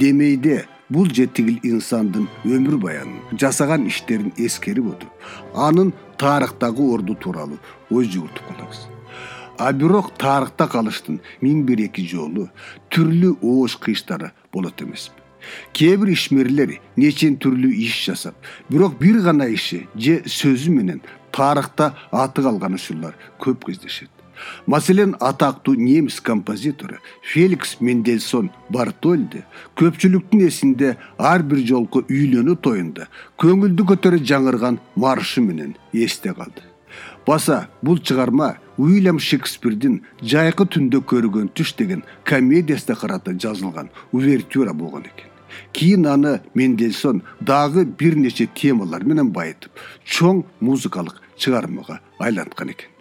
демейде бул же тигил инсандын өмүр баянын жасаган иштерин эскерип отуруп анын тарыхтагы орду тууралуу ой жүгүртүп калабыз а бирок тарыхта калыштын миң бир эки жолу түрлүү оош кыйыштары болот эмеспи. Кээ бир ишмерлер нечен түрлүү иш жасап бирок бир гана иши же сөзү менен тарыхта аты калган учурлар көп кездешет маселен атактуу немис композитору феликс мендельсон бартольди көпчүлүктүн эсинде ар бир жолку үйлөнүү тоюнда көңүлдү көтөрө жаңырган маршы менен эсте калды. Баса бул чыгарма уильям шекспирдин жайкы түндө көргөн түш деген комедиясына карата жазылган увертюра болгон экен. Кийин аны мендельсон дагы бир нече темалар менен байытып чоң музыкалык чыгармага айланткан экен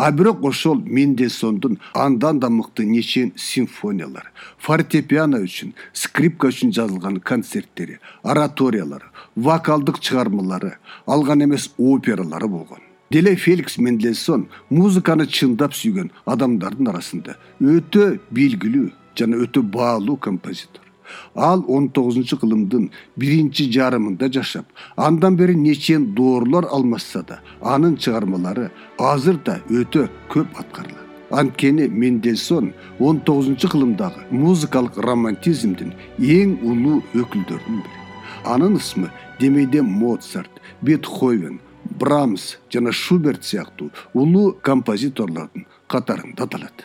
а бирок ошол мендельсондун андан да мыкты нечен симфониялары фортепиано үчүн скрипка үчүн жазылган концерттери ораториялары вокалдык чыгармалары ал гана эмес опералары болгон деле феликс мендельсон музыканы чындап сүйгөн адамдардын арасында өтө белгилүү жана өтө баалуу композитор ал он тогузунчу кылымдын биринчи жарымында жашап андан бери нечен доорлор алмашса да анын чыгармалары азыр да өтө көп аткарылат. Анткени мендельсон он тогузунчу кылымдагы музыкалык романтизмдин эң улуу өкүлдөрүнүн бири. Анын ысмы демейде моцарт бетховен брамс жана шуберт сыяктуу улуу композиторлордун катарында аталат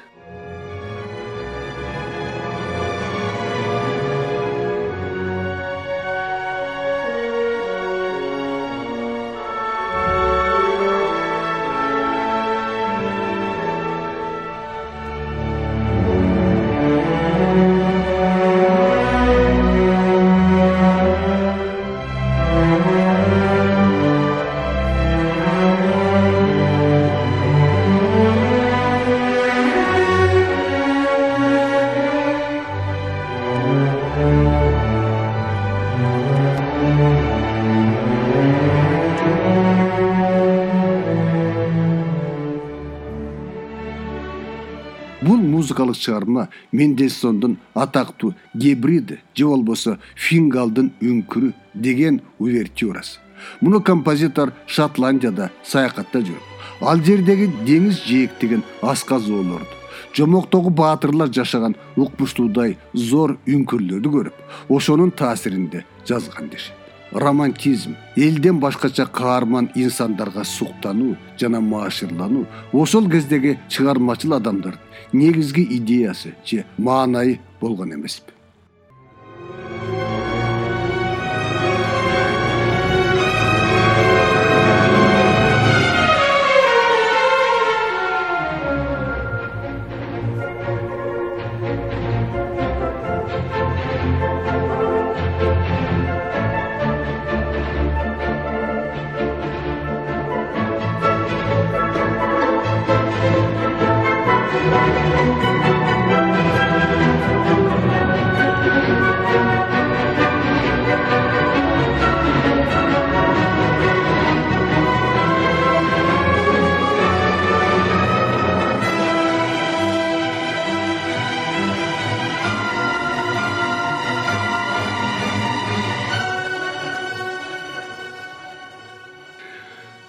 музыкалык чыгарма мендельсондун атактуу гебриди же болбосо фингалдын үңкүрү деген увертюрасы муну композитор шотландияда саякатта жүрүп ал жердеги деңиз жээктеген асказоолорду жомоктогу баатырлар жашаган укмуштуудай зор үңкүрлөрдү көрүп ошонун таасиринде жазган дешет романтизм элден башкача каарман инсандарга суктануу жана маашырлануу ошол кездеги чыгармачыл адамдардын негизги идеясы же маанайы болгон эмеспи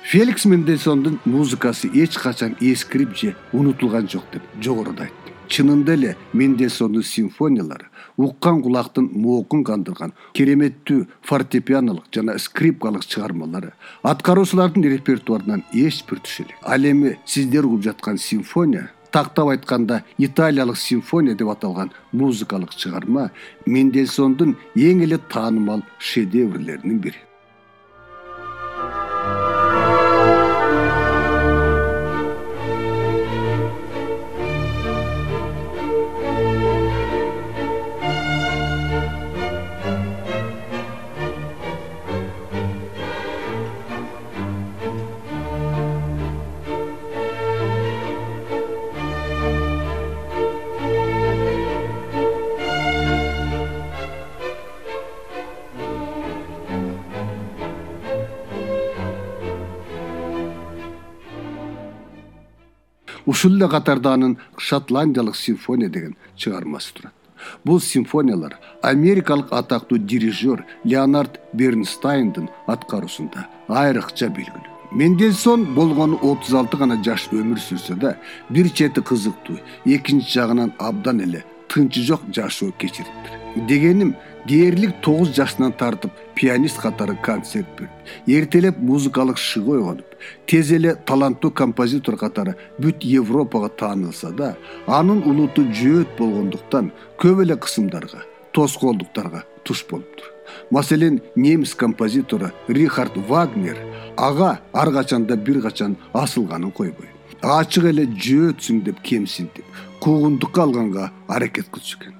феликс мендельсондун музыкасы эч качан эскирип же унутулган жок деп жогоруда айттым чынында эле мендельсондун симфониялары уккан кулактын моокун кандырган кереметтүү фортепианолук жана скрипкалык чыгармалары аткаруучулардын репертуарынан эч бир түшө элек ал эми сиздер угуп жаткан симфония тактап айтканда италиялык симфония деп аталган музыкалык чыгарма мендельсондун эң эле таанымал шедеврлеринин бири ушул эле катарда анын шотландиялык симфония деген чыгармасы турат. Бул симфониялар америкалык атактуу дирижер леонард бернстайндын аткаруусунда айрыкча белгилүү. Мендельсон болгону отуз алты гана жаш өмүр сүрсө да бир чети кызыктуу экинчи жагынан абдан эле тынчы жок жашоо кечириптир дегеним дээрлик тогуз жашынан тартып пианист катары концерт берип эртелеп музыкалык шыгы ойгонуп тез эле таланттуу композитор катары бүт европага таанылса да анын улуту жөөт болгондуктан көп эле кысымдарга тоскоолдуктарга туш болуптур. Маселен немис композитору рихард вагнер ага ар качан да бир качан асылганын койбой. Ачык эле жөөтсүң деп кемсинтип куугунтукка алганга аракет кылчу экен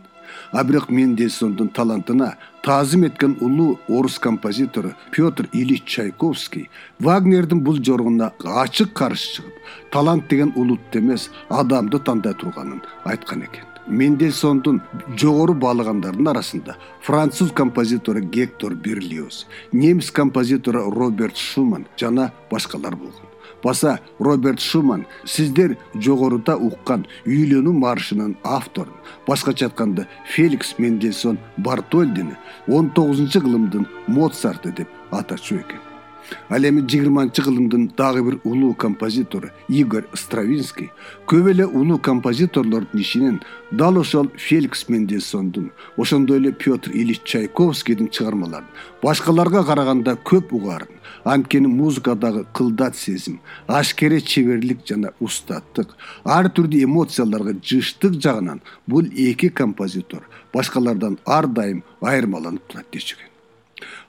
а бирок мендельсондун талантына таазим эткен улуу орус композитору петр ильич чайковский вагнердин бул жоругуна ачык каршы чыгып талант деген улутты эмес адамды тандай турганын айткан экен мендельсондун жогору баалагандардын арасында француз композитору гектор берлиоз немис композитору роберт шуман жана башкалар болгон. Баса роберт шуман сиздер жогоруда уккан үйлөнүү маршынын авторун. Башкача айтканда феликс мендельсон бартольдини он тогузунчу кылымдын моцарты деп атачу экен ал эми жыйырманчы кылымдын дагы бир улуу композитору игорь стравинский көп эле улуу композиторлордун ичинен дал ошол феликс мендельсондун ошондой эле петр ильич чайковскийдин чыгармаларын башкаларга караганда көп угаарын анткени музыкадагы кылдат сезим ашкере чеберлик жана устаттык ар түрдүү эмоцияларга жыштык жагынан бул эки композитор башкалардан ар дайым айырмаланып турат дечү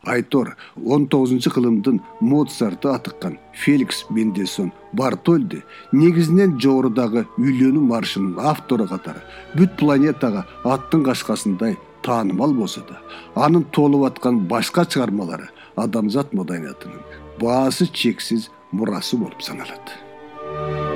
айтор он тогузунчу кылымдын моцарты атыккан феликс мендельсон бартольди негизинен жогорудагы үйлөнүү маршынын автору катары бүт планетага аттын кашкасындай таанымал болсо да анын толуп аткан башка чыгармалары адамзат маданиятынын баасы чексиз мурасы болуп саналат